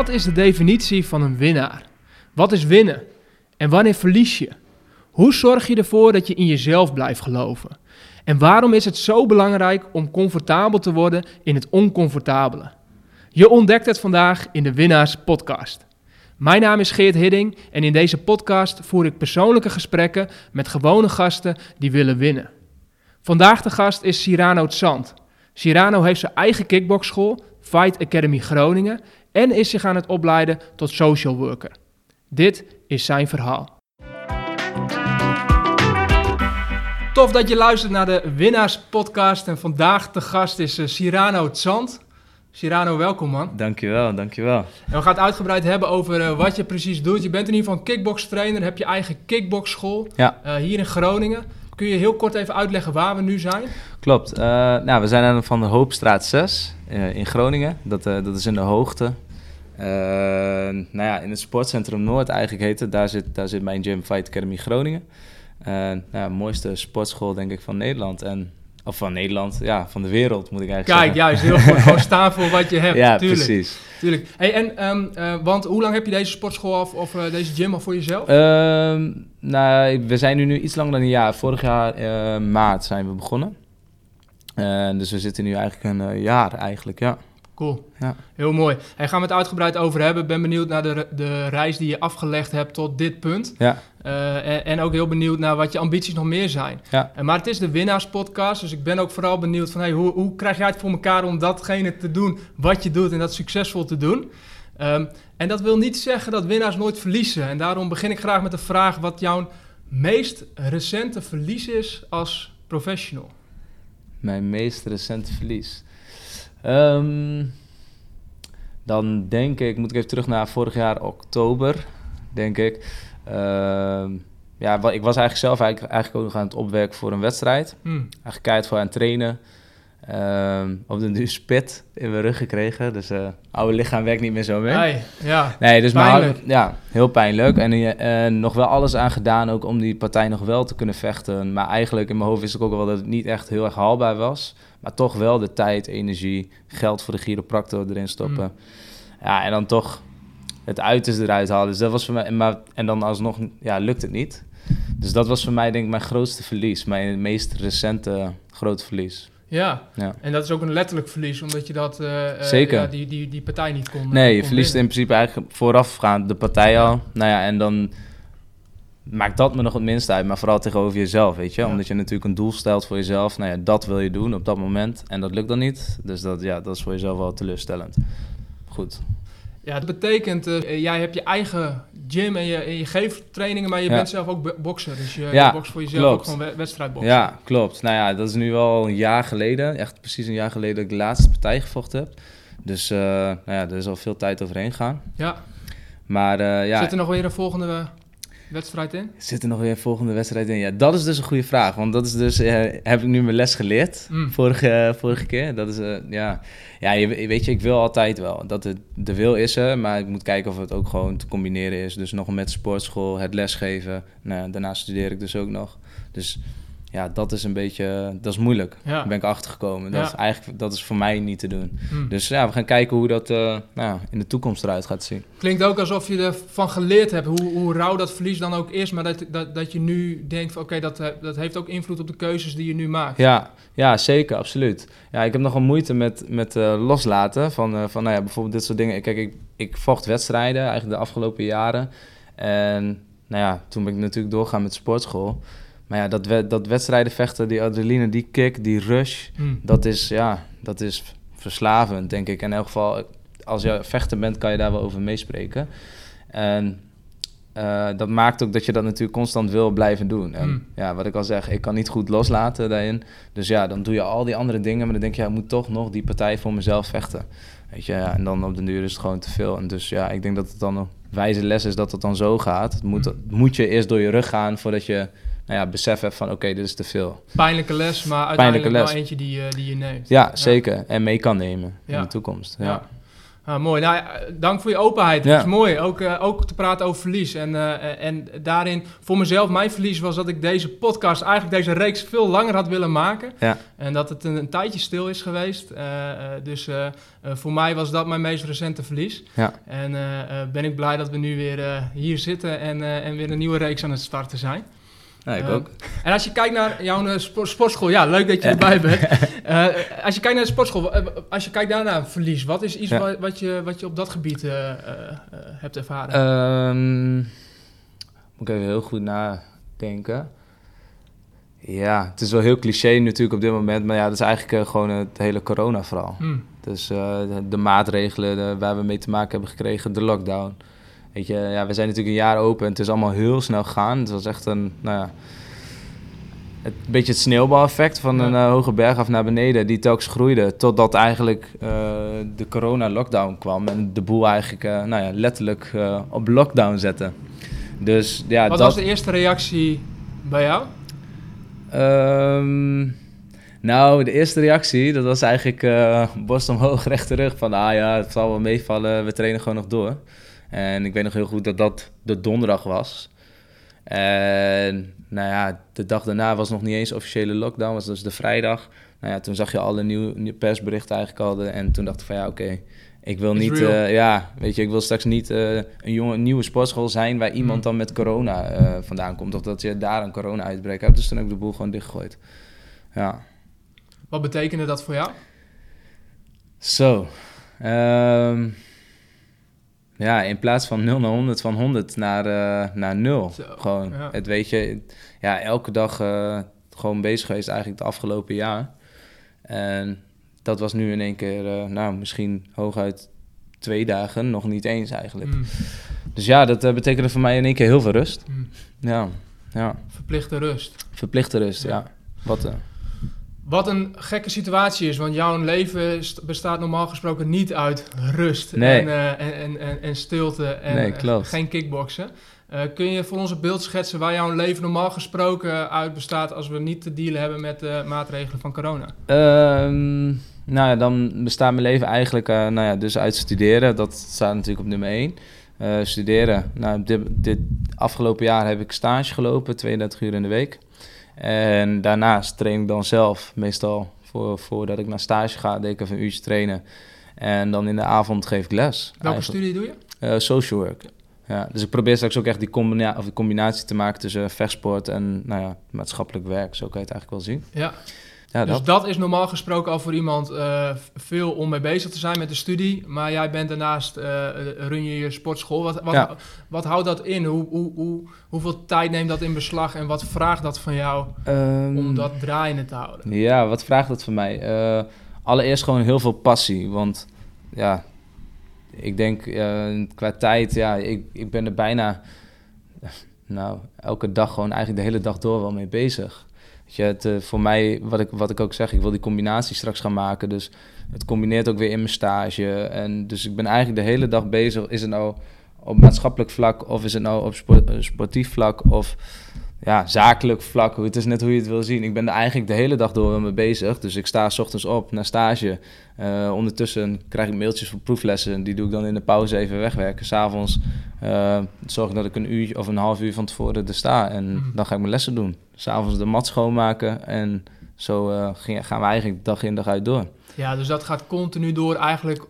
Wat is de definitie van een winnaar? Wat is winnen? En wanneer verlies je? Hoe zorg je ervoor dat je in jezelf blijft geloven? En waarom is het zo belangrijk om comfortabel te worden in het oncomfortabele? Je ontdekt het vandaag in de Winnaars Podcast. Mijn naam is Geert Hidding en in deze podcast voer ik persoonlijke gesprekken met gewone gasten die willen winnen. Vandaag de gast is Cyrano Zand. Cyrano heeft zijn eigen kickboxschool, Fight Academy Groningen, en is zich aan het opleiden tot social worker. Dit is zijn verhaal. Tof dat je luistert naar de Winnaars Podcast en vandaag de gast is uh, Cyrano Zand. Cyrano, welkom man. Dankjewel, dankjewel. En we gaan het uitgebreid hebben over uh, wat je precies doet. Je bent in ieder geval kickbox trainer, heb je eigen kickboxschool Ja. uh, hier in Groningen. Kun je heel kort even uitleggen waar we nu zijn? Klopt. Uh, nou, we zijn aan van de Hoopstraat 6 in Groningen. Dat, dat is in de hoogte. nou ja, in het sportcentrum Noord eigenlijk heet het. Daar zit, daar zit mijn gym Fight Academy Groningen. nou, ja, mooiste sportschool denk ik van Nederland. En of van Nederland, ja, van de wereld moet ik eigenlijk Kijk, zeggen. juist, heel goed. Gewoon staan voor wat je hebt. Ja, tuurlijk. precies. Tuurlijk. Hey, en, um, uh, want hoe lang heb je deze sportschool of deze gym al voor jezelf? Uh, nou, we zijn nu, nu iets langer dan een jaar. Vorig jaar maart zijn we begonnen. Dus we zitten nu eigenlijk een jaar eigenlijk, ja. Cool. Ja. Heel mooi. Hey, gaan we het uitgebreid over hebben. Ben benieuwd naar de, de reis die je afgelegd hebt tot dit punt. Ja. Uh, en, en, ook heel benieuwd naar wat je ambities nog meer zijn. Ja. Maar het is de winnaarspodcast, dus ik ben ook vooral benieuwd van... Hey, hoe, hoe krijg jij het voor elkaar om datgene te doen wat je doet en dat succesvol te doen? Um, en dat wil niet zeggen dat winnaars nooit verliezen. En daarom begin ik graag met de vraag wat jouw meest recente verlies is als professional. Mijn meest recente verlies? Um, dan denk ik, moet ik even terug naar vorig jaar oktober, denk ik. Uh, ja, ik was eigenlijk zelf eigenlijk, eigenlijk ook nog aan het opwerken voor een wedstrijd. Hmm. Eigenlijk keihard voor aan het trainen. Uh, op de nu spit in mijn rug gekregen. Dus uh, oude lichaam werkt niet meer zo mee. Hey, ja. Nee, dus pijnlijk. Maar, ja, heel pijnlijk. En uh, nog wel alles aan gedaan ook om die partij nog wel te kunnen vechten. Maar eigenlijk in mijn hoofd wist ik ook wel dat het niet echt heel erg haalbaar was. Maar toch wel de tijd, energie, geld voor de chiropractor erin stoppen. Mm. Ja, en dan toch het uiterste eruit halen. Dus dat was voor mij... Maar, en dan alsnog ja, lukt het niet. Dus dat was voor mij denk ik mijn grootste verlies. Mijn meest recente grote verlies. Ja. ja, en dat is ook een letterlijk verlies, omdat je dat, uh, Zeker. Uh, ja, die, die, die partij niet kon Nee, je kon verliest winnen. in principe eigenlijk voorafgaand de partij ja. al. Nou ja, en dan maakt dat me nog het minst uit, maar vooral tegenover jezelf, weet je. Omdat je natuurlijk een doel stelt voor jezelf. Nou ja, dat wil je doen op dat moment en dat lukt dan niet. Dus dat, ja, dat is voor jezelf wel teleurstellend. Goed. Ja, dat betekent, uh, jij hebt je eigen gym en je, en je geeft trainingen, maar je Ja. bent zelf ook bokser. Dus je, Ja, je bokst voor jezelf klopt. ook gewoon we- wedstrijdboksen. Ja, klopt. Nou ja, dat is nu al een jaar geleden. Echt precies een jaar geleden dat ik de laatste partij gevochten heb. Dus uh, nou ja, er is al veel tijd overheen gegaan. Ja. Maar uh, ja, Zit er nog weer een volgende wedstrijd in? zit er nog weer een volgende wedstrijd in? Ja, dat is dus een goede vraag. Want dat is dus, uh, heb ik nu mijn les geleerd. Mm. Vorige, vorige keer. Dat is, uh, ja, ja je, weet je, ik wil altijd wel. Dat het, de wil is er, maar ik moet kijken of het ook gewoon te combineren is. Dus nog met sportschool, het lesgeven. Nou, daarna studeer ik dus ook nog. Dus ja, dat is een beetje, dat is moeilijk. Ja. Daar ben ik achter gekomen. Dat Ja. is eigenlijk, dat is voor mij niet te doen. Mm. Dus ja, we gaan kijken hoe dat uh, nou, in de toekomst eruit gaat zien. Klinkt ook alsof je ervan geleerd hebt, hoe, hoe rauw dat verlies dan ook is, maar dat, dat, dat je nu denkt van oké, dat, dat heeft ook invloed op de keuzes die je nu maakt. Ja, ja zeker, absoluut. Ja, ik heb nogal moeite met, met uh, loslaten van, uh, van nou ja, bijvoorbeeld dit soort dingen. Kijk, ik, ik vocht wedstrijden eigenlijk de afgelopen jaren. En nou ja, toen ben ik natuurlijk doorgaan met sportschool. Maar ja, dat, we, dat wedstrijden vechten, die adrenaline, die kick, die rush, Mm. dat is, ja, dat is verslavend, denk ik. En in elk geval, als je vechter bent, kan je daar wel over meespreken. En uh, dat maakt ook dat je dat natuurlijk constant wil blijven doen. En Mm. ja, wat ik al zeg, ik kan niet goed loslaten daarin. Dus ja, dan doe je al die andere dingen, maar dan denk je, ja, ik moet toch nog die partij voor mezelf vechten. Weet je, ja, en dan op de duur is het gewoon te veel. En dus ja, ik denk dat het dan een wijze les is dat het dan zo gaat. Het moet, Mm. moet je eerst door je rug gaan voordat je nou ja, besef hebt van oké, okay, dit is te veel. Pijnlijke les, maar uiteindelijk Pijnlijke wel les. eentje die, uh, die je neemt. Ja, zeker. En mee kan nemen Ja. in de toekomst. Ja. Ja. Ah, mooi. Nou, dank voor je openheid. Het is mooi. Ook, eh, ook te praten over verlies. En, eh, en daarin, voor mezelf, mijn verlies was dat ik deze podcast, eigenlijk deze reeks, veel langer had willen maken. Ja. En dat het een, een tijdje stil is geweest. Eh, eh, dus eh, eh, voor mij was dat mijn meest recente verlies. Ja. En eh, eh, ben ik blij dat we nu weer eh, hier zitten en, eh, en weer een nieuwe reeks aan het starten zijn. Ja, ik Eh, ook. En als je kijkt naar jouw eh, spo- sportschool, ja, leuk dat je erbij bent. Eh, als je kijkt naar de sportschool, eh, als je kijkt daarnaar verlies, wat is iets wat, wat, je, wat je op dat gebied hebt ervaren? Ehm, moet ik even heel goed nadenken. Ja, het is wel heel cliché natuurlijk op dit moment, maar ja, dat is eigenlijk gewoon het hele corona-verhaal. Hm. Dus de, de maatregelen de- waar we mee te maken hebben gekregen, de lockdown. Weet je, ja, we zijn natuurlijk een jaar open en het is allemaal heel snel gegaan. Het was echt een, nou ja, het, een beetje het sneeuwbaleffect van Ja. een eh, hoge berg af naar beneden, die telkens groeide. Totdat eigenlijk eh, de corona-lockdown kwam en de boel eigenlijk eh, nou ja, letterlijk op lockdown zette. Dus ja, wat dat... was de eerste reactie bij jou? Ehm, nou, de eerste reactie, dat was eigenlijk borst omhoog, rechte rug. Van, ah ja, het zal wel meevallen, we trainen gewoon nog door. En ik weet nog heel goed dat dat de donderdag was. En nou ja, de dag daarna was nog niet eens officiële lockdown, was dus de vrijdag. Nou ja, toen zag je alle nieuwe, persberichten eigenlijk al. En toen dacht ik van, ja, oké, ik wil It's niet... eh, ja, weet je, ik wil straks niet eh, een jonge, nieuwe sportschool zijn... waar iemand Mm. dan met corona eh, vandaan komt. Of dat je daar een corona-uitbreek hebt. Dus toen heb ik de boel gewoon dichtgegooid. Ja. Wat betekende dat voor jou? Zo. Ehm, ja, in plaats van 0 naar 100, van 100 naar, eh, naar 0. Zo, Gewoon, ja. het weet je, ja, elke dag eh, gewoon bezig geweest eigenlijk het afgelopen jaar. En dat was nu in één keer, eh, nou, misschien hooguit twee dagen, nog niet eens eigenlijk. Hm. Dus ja, dat betekende voor mij in één keer heel veel rust. Hm. Ja, ja. Verplichte rust. verplichte rust, ja. Ja. Wat, Wat een gekke situatie is, want jouw leven st- bestaat normaal gesproken niet uit rust Nee. en, eh, en, en, en, stilte en Nee, eh, geen kickboksen. Eh, kun je voor ons een beeld schetsen waar jouw leven normaal gesproken uit bestaat als we niet te dealen hebben met de maatregelen van corona? Ehm, nou ja, dan bestaat mijn leven eigenlijk nou ja, dus uit studeren. Dat staat natuurlijk op nummer 1. studeren. Nou, dit, dit afgelopen jaar heb ik stage gelopen, 32 uur in de week. En daarnaast train ik dan zelf, meestal voor, voordat ik naar stage ga, deed ik even een uurtje trainen. En dan in de avond geef ik les. Welke eigenlijk. studie doe je? Eh, social work. Ja, dus ik probeer straks ook echt die, combina of die combinatie te maken tussen vechtsport en nou ja, maatschappelijk werk. Zo kan je het eigenlijk wel zien. Ja. Ja, dus dat. dat. is normaal gesproken al voor iemand eh, veel om mee bezig te zijn met de studie. Maar jij bent daarnaast, eh, run je je sportschool. Wat, wat, Ja. wat houdt dat in? Hoe, hoe, hoe, hoeveel tijd neemt dat in beslag? En wat vraagt dat van jou Ehm, om dat draaiende te houden? Ja, wat vraagt dat van mij? Eh, allereerst gewoon heel veel passie. Want ja, ik denk qua tijd, ja, ik, ik ben er bijna, nou, elke dag gewoon eigenlijk de hele dag door wel mee bezig. Je, het, eh, voor mij, wat ik, wat ik ook zeg, ik wil die combinatie straks gaan maken. Dus het combineert ook weer in mijn stage. En dus ik ben eigenlijk de hele dag bezig. Is het nou op maatschappelijk vlak of is het nou op eh, sportief vlak of ja, zakelijk vlak. Het is net hoe je het wil zien. Ik ben er eigenlijk de hele dag door mee bezig. Dus ik sta 's ochtends op naar stage. Eh, ondertussen krijg ik mailtjes voor proeflessen. Die doe ik dan in de pauze even wegwerken. S'avonds uh, zorg ik dat ik een uur of een half uur van tevoren er sta. En Mhm. dan ga ik mijn lessen doen. S'avonds de mat schoonmaken. En zo eh, gaan we eigenlijk dag in dag uit door. Ja, dus dat gaat continu door eigenlijk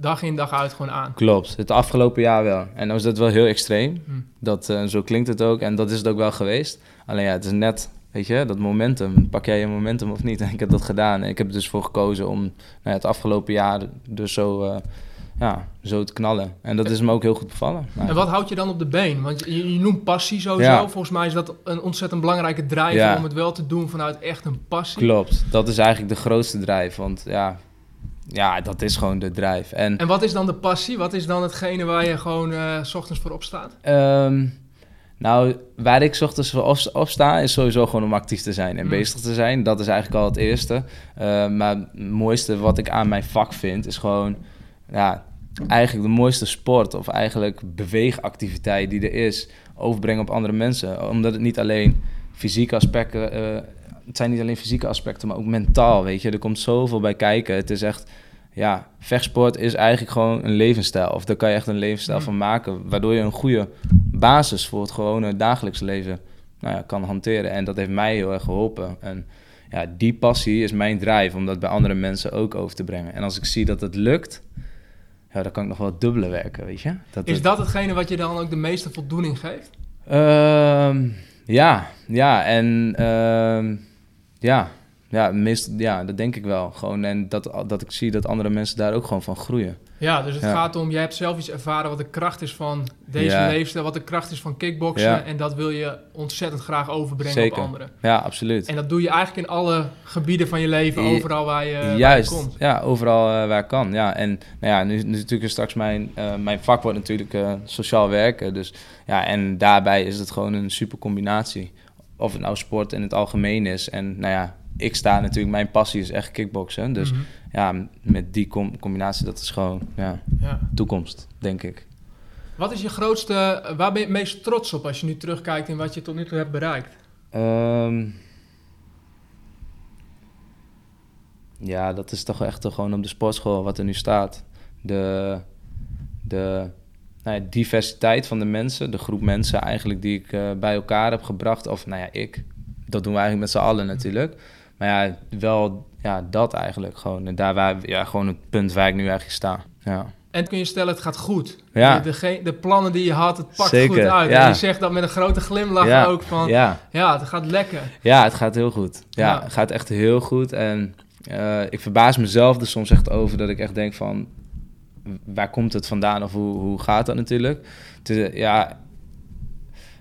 dag in dag uit gewoon aan. Klopt, het afgelopen jaar wel. En dan is dat wel heel extreem. Hm. Dat, eh, zo klinkt het ook. En dat is het ook wel geweest. Alleen ja, het is net, weet je, dat momentum. Pak jij je momentum of niet? En ik heb dat gedaan. En ik heb er dus voor gekozen om nou ja, het afgelopen jaar dus zo, eh, ja, zo te knallen. En dat is me ook heel goed bevallen. En wat houdt je dan op de been? Want je, je noemt passie sowieso. Ja. Volgens mij is dat een ontzettend belangrijke Ja. om het wel te doen vanuit echt een passie. Klopt, dat is eigenlijk de grootste drijf. Want ja, ja, dat is gewoon de drijf. En En wat is dan de passie? Wat is dan hetgene waar je gewoon eh, s ochtends voor opstaat? Ehm, nou, waar ik ochtends voor op, op sta, is sowieso gewoon om actief te zijn en Mm. bezig te zijn. Dat is eigenlijk al het eerste. Eh, maar het mooiste wat ik aan mijn vak vind, is gewoon ja, eigenlijk de mooiste sport of eigenlijk beweegactiviteit die er is, overbrengen op andere mensen. Omdat het niet alleen fysieke aspecten, eh, het zijn niet alleen fysieke aspecten, maar ook mentaal, weet je. Er komt zoveel bij kijken. Het is echt ja, vechtsport is eigenlijk gewoon een levensstijl. Of daar kan je echt een levensstijl Mm. van maken. Waardoor je een goede basis voor het gewone dagelijks leven nou ja, kan hanteren. En dat heeft mij heel erg geholpen. En ja, die passie is mijn drive om dat bij andere mensen ook over te brengen. En als ik zie dat het lukt, ja, dan kan ik nog wel dubbele werken, weet je. Dat Is het- dat hetgene wat je dan ook de meeste voldoening geeft? Ehm, ja, ja, en ehm, ja, ja, meest, ja, dat denk ik wel. Gewoon, en dat, dat ik zie dat andere mensen daar ook gewoon van groeien. Ja, dus het Ja. gaat om, jij hebt zelf iets ervaren wat de kracht is van deze Ja. leefstijl, wat de kracht is van kickboksen. Ja. En dat wil je ontzettend graag overbrengen Zeker. op anderen. Ja, absoluut. En dat doe je eigenlijk in alle gebieden van je leven, overal waar je, waar je Juist, komt. ja, overal eh, waar kan. Ja, en nou ja, nu, nu natuurlijk is straks mijn, eh, mijn vak wordt natuurlijk eh, sociaal werken. Dus ja, en daarbij is het gewoon een super combinatie. Of het nou sport in het algemeen is. En nou ja, ik sta natuurlijk, mijn passie is echt kickboksen. Dus Mhm. ja, met die com- combinatie, dat is gewoon ja, ja. toekomst, denk ik. Wat is je grootste, waar ben je het meest trots op als je nu terugkijkt in wat je tot nu toe hebt bereikt? Ehm, ja, dat is toch echt toch gewoon op de sportschool wat er nu staat. De, de nou ja, diversiteit van de mensen, de groep mensen eigenlijk die ik eh, bij elkaar heb gebracht. Of nou ja, ik. Dat doen we eigenlijk met z'n allen natuurlijk. Maar ja, wel ja, dat eigenlijk gewoon. En daar waar, ja, gewoon het punt waar ik nu eigenlijk sta. Ja. En kun je stellen, het gaat goed. Ja. De, de, de plannen die je had, het pakt Zeker, goed uit. ja. En je zegt dat met een grote glimlach Ja, ook van, ja. ja. het gaat lekker. Ja, het gaat heel goed. Ja, het gaat echt heel goed. En eh, ik verbaas mezelf er soms echt over dat ik echt denk van... Waar komt het vandaan of hoe, hoe gaat dat natuurlijk? Ja,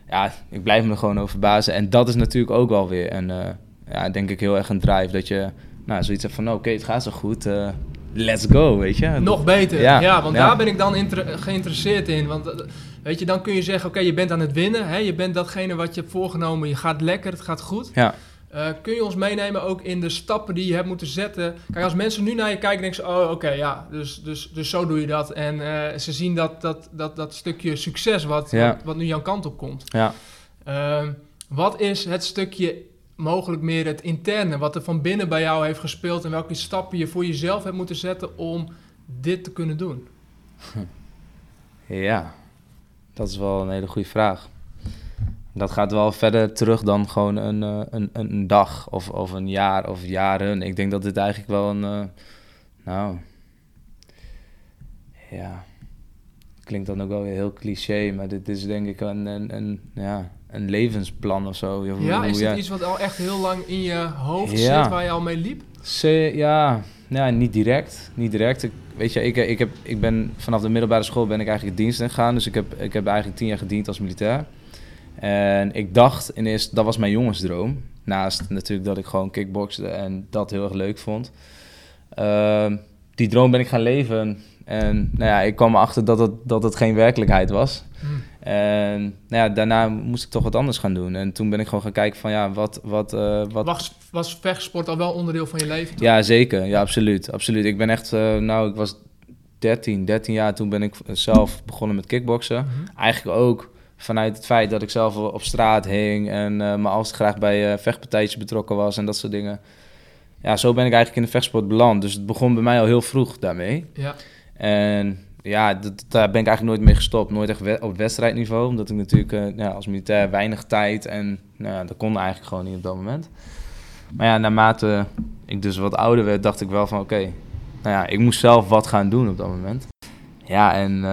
ja, ik blijf me er gewoon over verbazen. En dat is natuurlijk ook wel weer een, eh, ja, denk ik heel erg een drive. Dat je nou, zoiets hebt van, oké, het gaat zo goed. eh, let's go, weet je? Nog beter. Ja, Ja, want ja. daar ben ik dan geïnteresseerd in. Want eh, weet je, dan kun je zeggen, oké, je bent aan het winnen. Hè? Je bent datgene wat je hebt voorgenomen. Je gaat lekker, het gaat goed. Ja, Eh, kun je ons meenemen ook in de stappen die je hebt moeten zetten? Kijk, als mensen nu naar je kijken, denken ze, oh, oké, ja, dus, dus, dus zo doe je dat. En eh, ze zien dat, dat, dat, dat stukje succes wat, Ja. wat, wat nu jouw kant op komt. ja. Ehm, wat is het stukje mogelijk meer het interne, wat er van binnen bij jou heeft gespeeld en welke stappen je voor jezelf hebt moeten zetten om dit te kunnen doen? Ja, dat is wel een hele goede vraag. Dat gaat wel verder terug dan gewoon een, eh, een, een, een dag of, of een jaar of jaren. Ik denk dat dit eigenlijk wel een, eh, nou, ja, klinkt dan ook wel weer heel cliché, maar dit is denk ik een, een, een, ja, een levensplan of zo. Ja, is dit iets wat al echt heel lang in je hoofd Ja. zit, waar je al mee liep? Ja, ja, niet direct. Niet direct. Ik, weet je, ik, ik, heb, ik ben vanaf de middelbare school ben ik eigenlijk dienst ingegaan. Dus ik heb, ik heb eigenlijk tien jaar gediend als militair. En ik dacht in eerste, dat was mijn jongensdroom. Naast natuurlijk dat ik gewoon kickboxde en dat heel erg leuk vond. Ehm, die droom ben ik gaan leven. En nou ja, ik kwam erachter dat het, dat het geen werkelijkheid was. Hm. En nou ja, daarna moest ik toch wat anders gaan doen. En toen ben ik gewoon gaan kijken van ja, wat... wat, eh, wat Was, was vechtsport al wel onderdeel van je leven? toen? ja, zeker. Ja, absoluut. absoluut. Ik ben echt, eh, nou, ik was 13, 13 jaar. Toen ben ik zelf begonnen met kickboksen. Mhm. Eigenlijk ook vanuit het feit dat ik zelf op straat hing en eh me altijd graag bij eh, vechtpartijtjes betrokken was en dat soort dingen. Ja, zo ben ik eigenlijk in de vechtsport beland. Dus het begon bij mij al heel vroeg daarmee. Ja. En ja, dat, daar ben ik eigenlijk nooit mee gestopt. Nooit echt we- op wedstrijdniveau. Omdat ik natuurlijk eh, ja, als militair weinig tijd en nou, dat kon eigenlijk gewoon niet op dat moment. Maar ja, naarmate ik dus wat ouder werd, dacht ik wel van oké, nou ja, ik moest zelf wat gaan doen op dat moment. Ja, en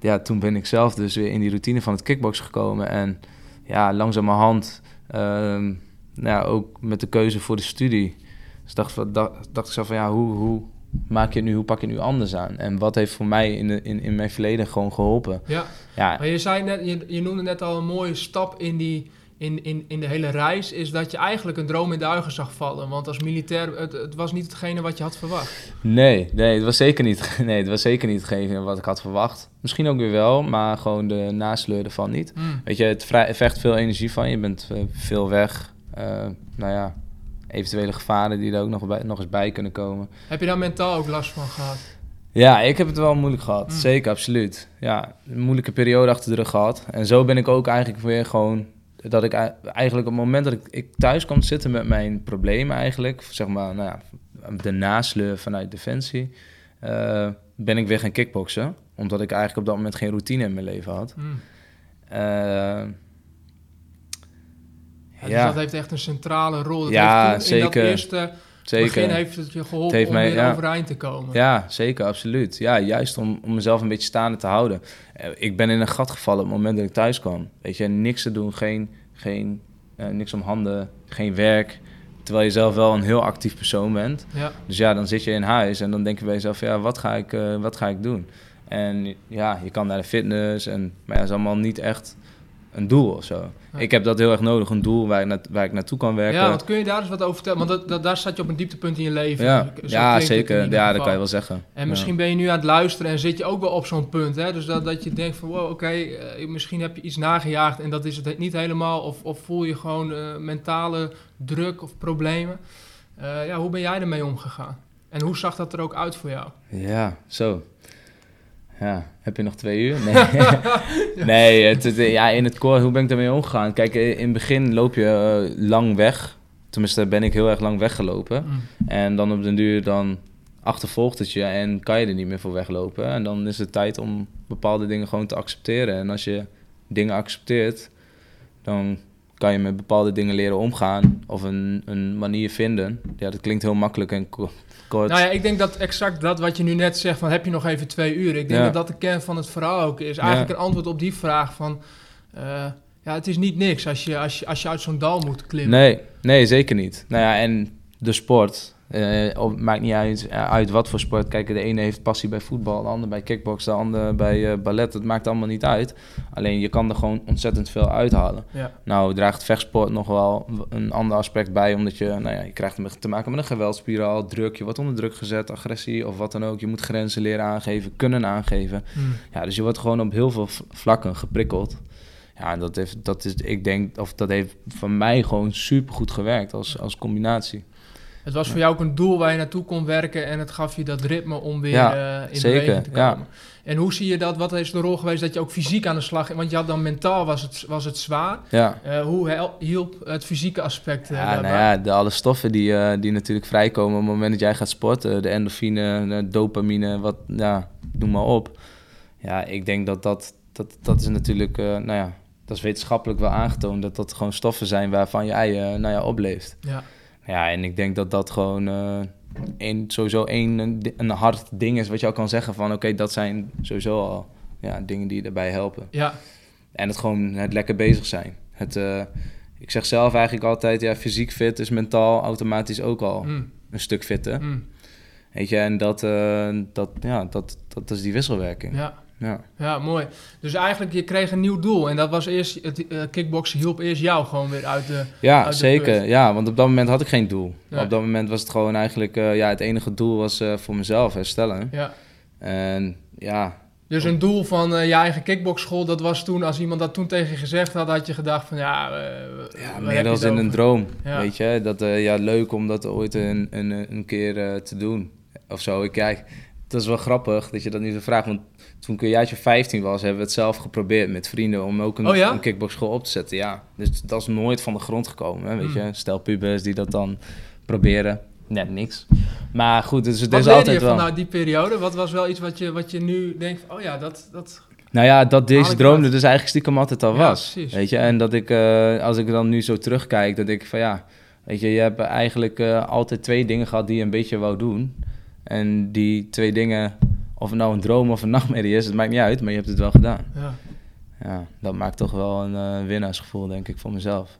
ja, toen ben ik zelf dus weer in die routine van het kickboksen gekomen. En ja, langzamerhand, ehm nou ja, ook met de keuze voor de studie. Dus dacht, dacht, dacht ik zo van ja, hoe, hoe maak je het nu, hoe pak je het nu anders aan? En wat heeft voor mij in, de, in, in mijn verleden gewoon geholpen? ja. Ja, Maar je, zei net, je, je noemde net al een mooie stap in, die, in, in, in de hele reis, is dat je eigenlijk een droom in duigen zag vallen. Want als militair, het, het was niet hetgene wat je had verwacht. Nee, nee, het was zeker niet, nee, het was zeker niet hetgeen wat ik had verwacht. Misschien ook weer wel, maar gewoon de nasleur ervan niet. Hm. Weet je, het vecht veel energie van je. Je bent eh, veel weg. Eh, nou ja, eventuele gevaren die er ook nog, bij, nog eens bij kunnen komen. Heb je daar mentaal ook last van gehad? Ja, ik heb het wel moeilijk gehad. Mm. Zeker, absoluut. Ja, een moeilijke periode achter de rug gehad. En zo ben ik ook eigenlijk weer gewoon... Dat ik ei- eigenlijk op het moment dat ik, ik thuis kwam zitten met mijn problemen eigenlijk... Zeg maar, nou ja, de nasleur vanuit Defensie... eh, ben ik weer gaan kickboksen. Omdat ik eigenlijk op dat moment geen routine in mijn leven had. Mm. Eh, Ja, dus Ja. dat heeft echt een centrale rol. Dat Ja, heeft In dat zeker. eerste zeker. begin heeft het je geholpen heeft om mij- weer ja. overeind te komen. Ja, zeker, absoluut. Ja, juist om, om mezelf een beetje staande te houden. Eh, Ik ben in een gat gevallen op het moment dat ik thuis kwam. Weet je, niks te doen, geen, geen, eh, niks om handen, geen werk. Terwijl je zelf wel een heel actief persoon bent. Ja. Dus ja, dan zit je in huis en dan denk je bij jezelf, ja, wat ga ik, eh, wat ga ik doen? En ja, je kan naar de fitness, en, maar ja, dat is allemaal niet echt een doel of zo. Ja. Ik heb dat heel erg nodig, een doel waar ik, na- waar ik naartoe kan werken. Ja, want kun je daar eens wat over vertellen? Want dat, dat, daar zat je op een dieptepunt in je leven. ja, zeker. Ja, dat kan je wel zeggen. En Ja. misschien ben je nu aan het luisteren en zit je ook wel op zo'n punt. Hè? Dus dat, dat je denkt van, wow, oké, eh, misschien heb je iets nagejaagd en dat is het niet helemaal. Of, of voel je gewoon eh, mentale druk of problemen. Eh, ja, hoe ben jij ermee omgegaan? En hoe zag dat er ook uit voor jou? Ja, zo. Ja, heb je nog twee uur? Nee, nee het, het- ja, in het core, hoe ben ik daarmee omgegaan? Kijk, in het begin loop je eh, lang weg. Tenminste, ben ik heel erg lang weggelopen. Mm. En dan op den duur dan achtervolgt het je en kan je er niet meer voor weglopen. En dan is het tijd om bepaalde dingen gewoon te accepteren. En als je dingen accepteert, dan kan je met bepaalde dingen leren omgaan of een, een manier vinden. Ja, dat klinkt heel makkelijk en ko- kort. Nou ja, ik denk dat exact dat wat je nu net zegt, van heb je nog even twee uur? Ik denk Ja. dat dat de kern van het verhaal ook is. Eigenlijk Ja. een antwoord op die vraag van, eh, ja, het is niet niks als je, als je, als je uit zo'n dal moet klimmen. Nee, nee, zeker niet. Nou ja, en de sport. Eh, op- maakt niet uit, eh, uit wat voor sport. Kijk, de ene heeft passie bij voetbal, de ander bij kickbox, de ander bij eh, ballet. Het maakt allemaal niet uit. Alleen je kan er gewoon ontzettend veel uithalen. Ja. Nou draagt vechtsport nog wel een ander aspect bij, omdat je, nou ja, je krijgt te maken met een geweldspiraal, druk, je wordt onder druk gezet, agressie of wat dan ook. Je moet grenzen leren aangeven, kunnen aangeven. Mm. Ja, dus je wordt gewoon op heel veel vlakken geprikkeld. Ja, en dat heeft, dat is, ik denk, of dat heeft voor mij gewoon super goed gewerkt als, als combinatie. Het was voor jou ook een doel waar je naartoe kon werken en het gaf je dat ritme om weer Ja, eh, in zeker, beweging te ja. komen. En hoe zie je dat? Wat is de rol geweest dat je ook fysiek aan de slag ging? Want je had dan mentaal was het, was het zwaar. Ja, Eh, hoe hielp het fysieke aspect eh, ja daarbij? nou ja, de, alle stoffen die, die natuurlijk vrijkomen op het moment dat jij gaat sporten, de endorfine, de dopamine, wat, ja, noem maar op. Ja, ik denk dat dat, dat, dat is natuurlijk, nou ja, dat is wetenschappelijk wel aangetoond, dat dat gewoon stoffen zijn waarvan je ei, eh, nou ja, opleeft. Ja. Ja, en ik denk dat dat gewoon eh een, sowieso een, een, hard ding is wat je al kan zeggen van oké, dat zijn sowieso al ja, dingen die erbij helpen. Ja. En het gewoon het lekker bezig zijn. Het, eh, ik zeg zelf eigenlijk altijd, ja, fysiek fit is mentaal automatisch ook al Mm. een stuk fitter. Mm. Weet je, en dat, eh, dat, ja, dat, dat is die wisselwerking. Ja. Ja. ja, mooi. Dus eigenlijk, je kreeg een nieuw doel. En dat was eerst, het eh, kickboksen hielp eerst jou gewoon weer uit de... Ja, Uit de zeker. put. Ja, want op dat moment had ik geen doel. Ja. Op dat moment was het gewoon eigenlijk, eh, ja, het enige doel was eh, voor mezelf herstellen. Ja. En ja, Dus een doel van je eigen kickboxschool, dat was toen, als iemand dat toen tegen je gezegd had, had je gedacht van ja... ja meer het in een droom, Ja. weet je. Dat, ja, leuk om dat ooit een, een, een keer te doen. Of zo, ik kijk, dat is wel grappig dat je dat nu zo vraagt. Want toen ik een jaartje 15 was, hebben we het zelf geprobeerd met vrienden om ook een, Oh ja? een kickboxschool op te zetten. Ja, dus dat is nooit van de grond gekomen, hè, weet Mm. je. Stel pubers die dat dan proberen, net niks. Maar goed, dus het Wat is altijd je wel... vanuit die periode? Wat was wel iets wat je, wat je nu denkt, van, oh ja, dat... dat Nou ja, dat deze droom er dus eigenlijk stiekem altijd al Ja, was. precies. Weet je, en dat ik, eh, als ik dan nu zo terugkijk, dat ik van ja, weet je, je hebt eigenlijk eh, altijd twee dingen gehad die je een beetje wou doen. En die twee dingen, of het nou een droom of een nachtmerrie is, het maakt niet uit, maar je hebt het wel gedaan. ja. Ja, dat maakt toch wel een eh, winnaarsgevoel, denk ik, voor mezelf.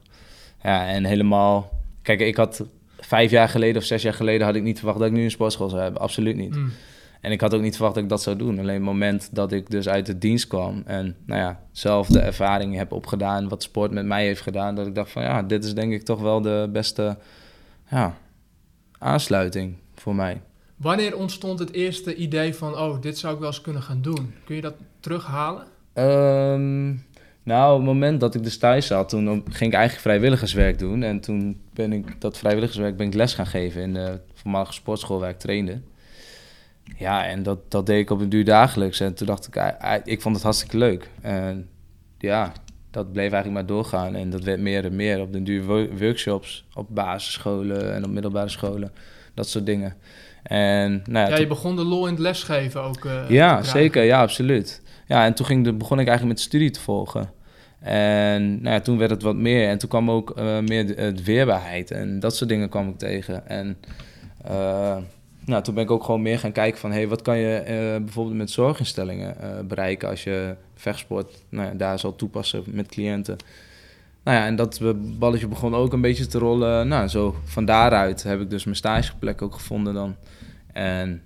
Ja, en helemaal, kijk, ik had vijf jaar geleden of zes jaar geleden had ik niet verwacht dat ik nu een sportschool zou hebben. Absoluut niet. Mm. En ik had ook niet verwacht dat ik dat zou doen. Alleen het moment dat ik dus uit de dienst kwam en nou ja, zelf de ervaring heb opgedaan, wat sport met mij heeft gedaan, dat ik dacht van ja, dit is denk ik toch wel de beste ja, aansluiting voor mij. Wanneer ontstond het eerste idee van, oh, dit zou ik wel eens kunnen gaan doen? Kun je dat terughalen? Ehm, nou, op het moment dat ik dus thuis zat, toen ging ik eigenlijk vrijwilligerswerk doen. En toen ben ik dat vrijwilligerswerk ben ik les gaan geven in de voormalige sportschool waar ik trainde. Ja, en dat, dat deed ik op een duur dagelijks. En toen dacht ik, ik vond het hartstikke leuk. En ja, dat bleef eigenlijk maar doorgaan. En dat werd meer en meer op den duur wo- workshops op basisscholen en op middelbare scholen. Dat soort dingen. En, nou ja, je begon de lol in het lesgeven ook. te ja, zeker. Ja, absoluut. Ja, en toen ging de, begon ik eigenlijk met studie te volgen. En nou ja, toen werd het wat meer. En toen kwam ook eh, meer de, het weerbaarheid. En dat soort dingen kwam ik tegen. En eh, nou, toen ben ik ook gewoon meer gaan kijken van... Hey, wat kan je bijvoorbeeld met zorginstellingen bereiken... als je vechtsport nou ja, daar zal toepassen met cliënten. Nou ja, en dat balletje begon ook een beetje te rollen. Nou, zo van daaruit heb ik dus mijn stageplek ook gevonden dan. En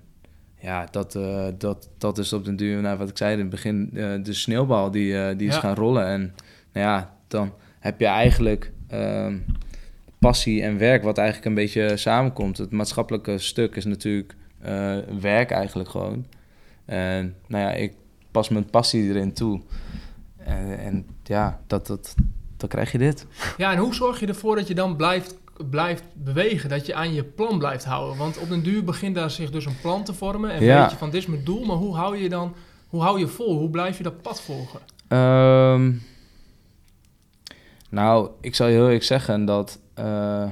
ja, dat, eh, dat, dat is op den duur, nou, wat ik zei in het begin, eh, de sneeuwbal die, eh, die is Ja. gaan rollen. En nou ja, dan heb je eigenlijk ehm, passie en werk wat eigenlijk een beetje samenkomt. Het maatschappelijke stuk is natuurlijk werk eigenlijk gewoon. En nou ja, ik pas mijn passie erin toe. En, en ja, dat, dat, dan krijg je dit. Ja, en hoe zorg je ervoor dat je dan blijft, blijft bewegen? Dat je aan je plan blijft houden? Want op den duur begint daar zich dus een plan te vormen. En Ja. weet je van, dit is mijn doel. Maar hoe hou je dan... Hoe hou je vol? Hoe blijf je dat pad volgen? Ehm, nou, ik zal je heel eerlijk zeggen dat eh,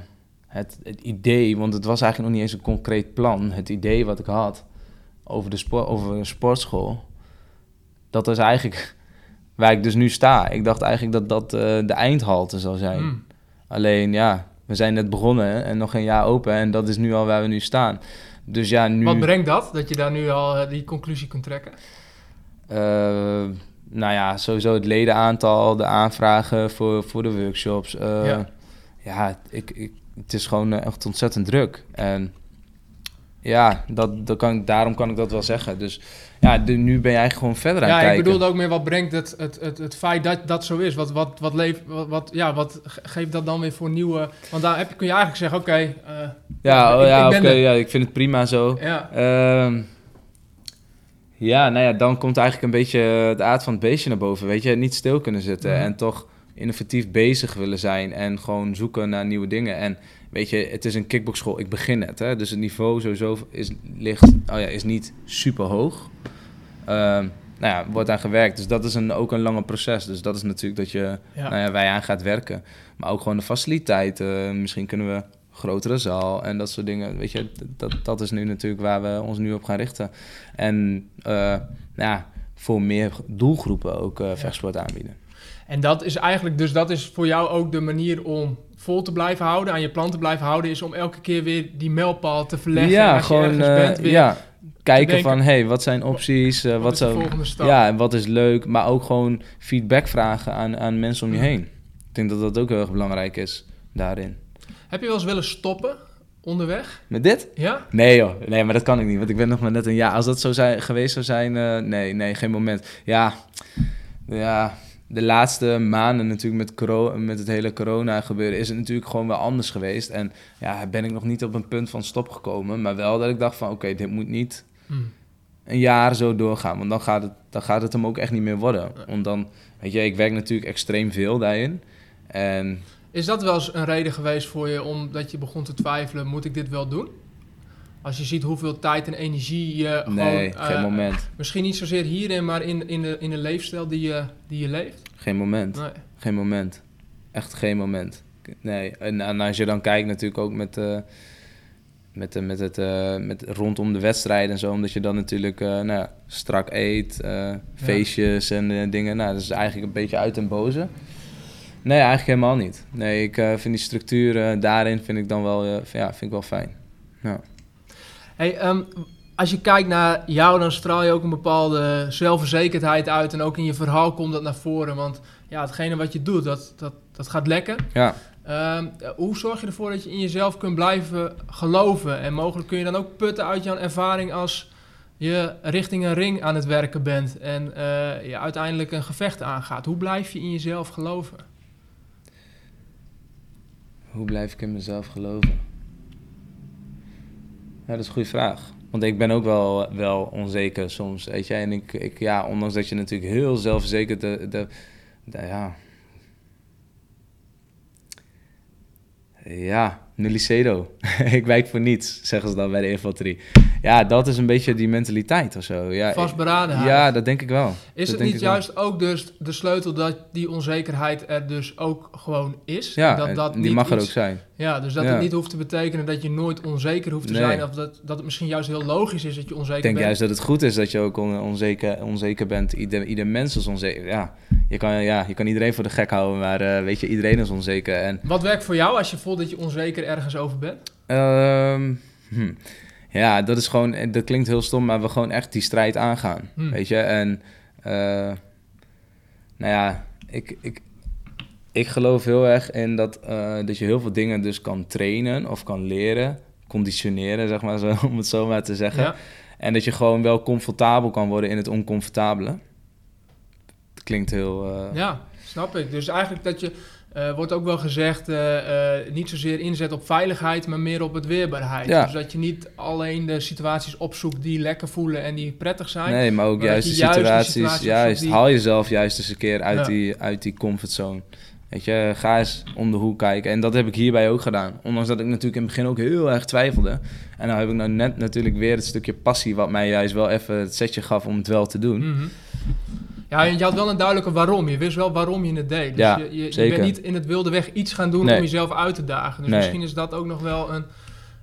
het, het idee, want het was eigenlijk nog niet eens een concreet plan. Het idee wat ik had over de sport, over een sportschool, dat is eigenlijk waar ik dus nu sta. Ik dacht eigenlijk dat dat eh, de eindhalte zou zijn. Hmm. Alleen ja, we zijn net begonnen en nog een jaar open en dat is nu al waar we nu staan. Dus ja, nu. Wat brengt dat? Dat je daar nu al eh, die conclusie kunt trekken? Eh, nou ja, sowieso het ledenaantal, de aanvragen voor, voor de workshops. Eh, Ja. ja, ik, ik, het is gewoon echt ontzettend druk. En ja, dat, dat kan, ik- daarom kan ik dat wel zeggen. Dus ja, de- nu ben je eigenlijk gewoon verder aan Ja, het ik kijken. bedoelde ook meer wat brengt het, het, het, het feit dat dat zo is. Wat, wat, wat, leef, wat, wat, ja, wat ge- geeft dat dan weer voor nieuwe... Want daar heb, kun je eigenlijk zeggen, oké... eh, Ja, oh, ik- ja, ik ja, ik vind het prima zo. ja, Ehm, ja, nou ja, dan komt eigenlijk een beetje de aard van het beestje naar boven. Weet je, niet stil kunnen zitten Mhm. en toch innovatief bezig willen zijn en gewoon zoeken naar nieuwe dingen. En weet je, het is een kickboxschool, ik begin net, hè, dus het niveau sowieso is, ligt, oh ja, is niet super hoog. Ehm, nou ja, wordt aan gewerkt, dus dat is een, ook een lange proces. Dus dat is natuurlijk dat je, ja. nou ja, wij aan gaat werken. Maar ook gewoon de faciliteiten. Misschien kunnen we grotere zaal en dat soort dingen. Weet je, dat, dat is nu natuurlijk waar we ons nu op gaan richten. En nou ja, voor meer doelgroepen ook eh vechtsport aanbieden. En dat is eigenlijk, dus dat is voor jou ook de manier om vol te blijven houden, aan je plan te blijven houden, is om elke keer weer die mijlpaal te verleggen. en ja, als gewoon eh, bent, weer ja, kijken denken, van hey, wat zijn opties, eh, wat, wat, zou, volgende stap? ja, en wat is leuk, maar ook gewoon feedback vragen aan, aan mensen om je heen. Ik denk dat dat ook heel erg belangrijk is daarin. Heb je wel eens willen stoppen onderweg? Met dit? Ja? Nee joh, nee, maar dat kan ik niet, want ik ben nog maar net een jaar. Als dat zo zijn, geweest zou zijn, eh, nee, nee, geen moment. Ja, ja, de laatste maanden natuurlijk met, coro- met het hele corona gebeuren is het natuurlijk gewoon wel anders geweest. En ja, ben ik nog niet op een punt van stop gekomen, maar wel dat ik dacht van oké, dit moet niet Hm. een jaar zo doorgaan, want dan gaat het, dan gaat het hem ook echt niet meer worden. Want dan, weet je, ik werk natuurlijk extreem veel daarin. En Is dat wel eens een reden geweest voor je omdat je begon te twijfelen, moet ik dit wel doen? Als je ziet hoeveel tijd en energie je nee, gewoon... geen eh, moment. Misschien niet zozeer hierin, maar in, in, de, in de leefstijl die je, die je leeft? Geen moment. Nee. Geen moment. Echt geen moment. Nee. En, en als je dan kijkt natuurlijk ook met, eh, met, eh, met het met rondom de wedstrijd en zo, omdat je dan natuurlijk nou, ja, strak eet, feestjes en dingen. Nou, dat is eigenlijk een beetje uit en boze. Nee, eigenlijk helemaal niet. Nee, ik vind die structuur daarin vind ik dan wel, ja, vind ik wel fijn. Hey, ehm, als je kijkt naar jou, dan straal je ook een bepaalde zelfverzekerdheid uit. En ook in je verhaal komt dat naar voren. Want ja, hetgene wat je doet, dat, dat, dat gaat lekker. Ja, Ehm, hoe zorg je ervoor dat je in jezelf kunt blijven geloven? En mogelijk kun je dan ook putten uit jouw ervaring als je richting een ring aan het werken bent. En eh, je uiteindelijk een gevecht aangaat. Hoe blijf je in jezelf geloven? hoe blijf ik in mezelf geloven? Ja, dat is een goede vraag. Want ik ben ook wel, wel onzeker soms, weet je. En ik, ik, ja, ondanks dat je natuurlijk heel zelfverzekerd... De, de, ja... Ja, ik wijk voor niets, zeggen ze dan bij de infanterie. Ja, dat is een beetje die mentaliteit of zo. Ja, Vastberadenheid. ja dat denk ik wel. Is dat het niet wel. juist ook dus de sleutel dat die onzekerheid er dus ook gewoon is? Ja, dat, dat die niet mag er iets- ook zijn. Ja, dus dat Ja. het niet hoeft te betekenen dat je nooit onzeker hoeft te Nee. zijn. Of dat, dat het misschien juist heel logisch is dat je onzeker Ik denk bent. juist dat het goed is dat je ook on- onzeker, onzeker bent. Ieder, ieder mens is onzeker. Ja je, kan, ja, je kan iedereen voor de gek houden, maar eh, weet je, iedereen is onzeker. En Wat werkt voor jou als je voelt dat je onzeker ergens over bent? Ehm, hm. Ja, dat is gewoon, eh, dat klinkt heel stom, maar we gewoon echt die strijd aangaan. Hm. Weet je, en eh, nou ja, ik, ik, ik geloof heel erg in dat, eh, dat je heel veel dingen dus kan trainen of kan leren, conditioneren, zeg maar zo, om het zo maar te zeggen. Ja. En dat je gewoon wel comfortabel kan worden in het oncomfortabele. Dat klinkt heel. ja, snap ik. Dus eigenlijk dat je, eh, wordt ook wel gezegd, eh, eh, niet zozeer inzet op veiligheid, maar meer op het weerbaarheid. Ja. Dus dat je niet alleen de situaties opzoekt die lekker voelen en die prettig zijn. Nee, maar ook Maar juist de juist situaties. situaties juist, die- haal jezelf juist eens een keer uit, Ja. die, uit die comfortzone. Weet je, ga eens om de hoek kijken. En dat heb ik hierbij ook gedaan. Ondanks dat ik natuurlijk in het begin ook heel erg twijfelde. En dan heb ik nou net natuurlijk weer het stukje passie... wat mij juist wel even het setje gaf om het wel te doen. Mhm. Ja, je had wel een duidelijke waarom. Je wist wel waarom je het deed. Dus Ja, je, je, bent niet in het wilde weg iets gaan doen Nee. om jezelf uit te dagen. Dus Nee. misschien is dat ook nog wel een...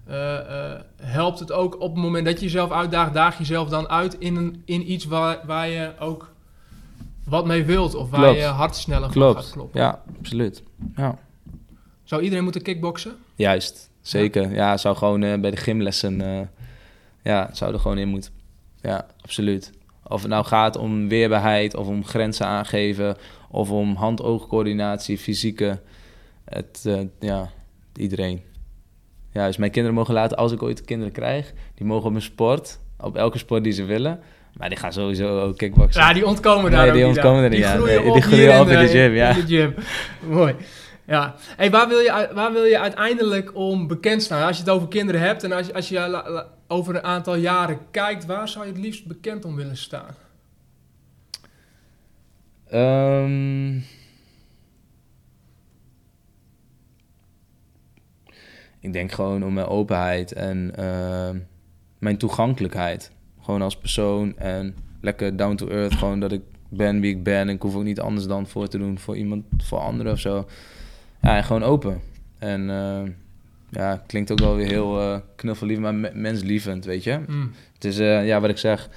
eh, eh, helpt het ook op het moment dat je jezelf uitdaagt, daag jezelf dan uit in, een, in iets waar, waar je ook wat mee wilt. Of waar Klopt. je hart sneller Klopt. gaat kloppen. Ja, absoluut. Ja. Zou iedereen moeten kickboksen? Juist, zeker. Ja, zou gewoon eh, bij de gymlessen... ja, zou er gewoon in moeten. Ja, absoluut. Of het nou gaat om weerbaarheid, of om grenzen aangeven... of om hand-oogcoördinatie, fysieke... Het, eh, ja, iedereen. Ja, dus mijn kinderen mogen laten, als ik ooit kinderen krijg... die mogen op een sport, op elke sport die ze willen... maar die gaan sowieso ook kickboksen. Ja, die ontkomen daar Nee, die ontkomen er niet aan. groeien Nee, die groeien op in de gym, ja. In de gym. Mooi. Ja. Hey, waar, wil je, waar wil je uiteindelijk om bekend staan? Als je het over kinderen hebt en als je, als je over een aantal jaren kijkt, waar zou je het liefst bekend om willen staan? Ehm, ik denk gewoon om mijn openheid en ehm, mijn toegankelijkheid. Gewoon als persoon en lekker down to earth. Gewoon dat ik ben wie ik ben. En ik hoef ook niet anders dan voor te doen voor iemand, voor anderen of zo. Ja, en gewoon open. En ehm, ja, klinkt ook wel weer heel eh knuffellief, maar me- menslievend, weet je. Hmm. Het is, eh, ja, wat ik zeg,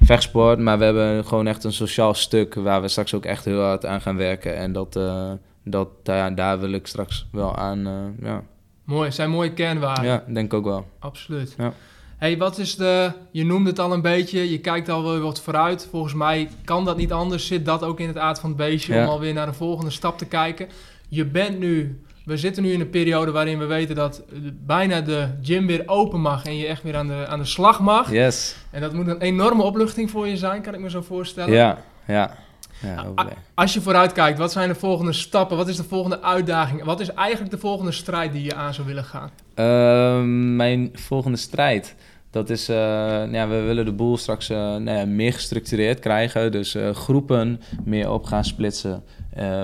vechtsport, maar we hebben gewoon echt een sociaal stuk waar we straks ook echt heel hard aan gaan werken. En dat, eh, dat daar, daar wil ik straks wel aan, ja. Mooi, zijn mooie kernwaarden. ja, denk ook wel. Absoluut. Ja. Hey, wat is de, je noemde het al een beetje, je kijkt al wel wat vooruit. Volgens mij kan dat niet anders, zit dat ook in het aard van het beestje Ja. om alweer naar de volgende stap te kijken. Je bent nu, we zitten nu in een periode waarin we weten dat bijna de gym weer open mag en je echt weer aan de, aan de slag mag. Yes. En dat moet een enorme opluchting voor je zijn, kan ik me zo voorstellen. Ja, ja. Ja. Als je vooruit kijkt, wat zijn de volgende stappen? Wat is de volgende uitdaging? Wat is eigenlijk de volgende strijd die je aan zou willen gaan? Ehm, mijn volgende strijd. Dat is, eh, nou ja, we willen de boel straks eh, nou ja, meer gestructureerd krijgen. Dus eh, groepen meer op gaan splitsen.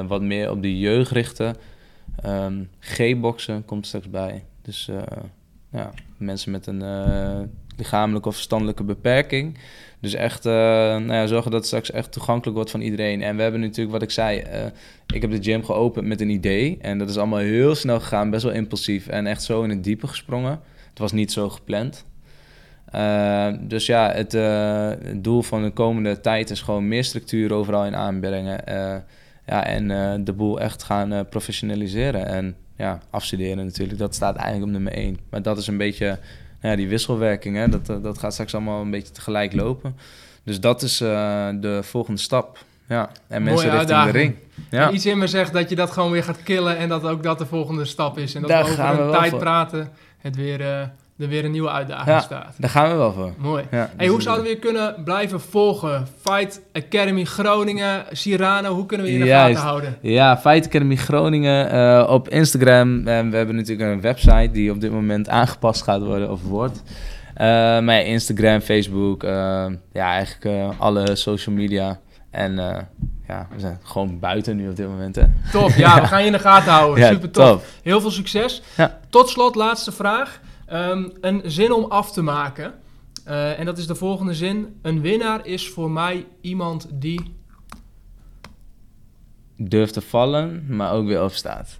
wat meer op de jeugd richten. Ehm, G-boksen komt straks bij. Dus eh, ja, mensen met een eh, lichamelijke of verstandelijke beperking. Dus echt eh, nou ja, zorgen dat het straks echt toegankelijk wordt van iedereen. En we hebben natuurlijk, wat ik zei, ik heb de gym geopend met een idee. En dat is allemaal heel snel gegaan, best wel impulsief. En echt zo in het diepe gesprongen. Het was niet zo gepland. Eh, dus ja, het, doel van de komende tijd is gewoon meer structuur overal in aanbrengen. Ja, en eh, de boel echt gaan eh, professionaliseren. En ja, afstuderen natuurlijk, dat staat eigenlijk op nummer één. Maar dat is een beetje nou ja, die wisselwerking, hè? Dat, eh, dat gaat straks allemaal een beetje tegelijk lopen. Dus dat is de volgende stap. Ja, en Mooie mensen richting de uitdaging. ring. Ja. En Iets in me zegt dat je dat gewoon weer gaat killen en dat ook dat de volgende stap is. En dat Daar we over gaan een tijd voor. praten, het weer, er weer een nieuwe uitdaging Ja. staat. Daar gaan we wel voor. Mooi. Ja, Hey, hoe zouden we je kunnen blijven volgen? Fight Academy Groningen, Cyrano, hoe kunnen we je in de Juist. gaten houden? Ja, Fight Academy Groningen eh, op Instagram. En we hebben natuurlijk een website die op dit moment aangepast gaat worden of wordt. Eh, maar ja, Instagram, Facebook, eh, ja, eigenlijk eh, alle social media. En eh, ja, we zijn gewoon buiten nu op dit moment. Hè. Top, ja, we gaan je in de gaten houden. Super tof. top. Heel veel succes. Ja. Tot slot, laatste vraag. Ehm, een zin om af te maken. Eh, en dat is de volgende zin. Een winnaar is voor mij iemand die... Durft te vallen, maar ook weer opstaat.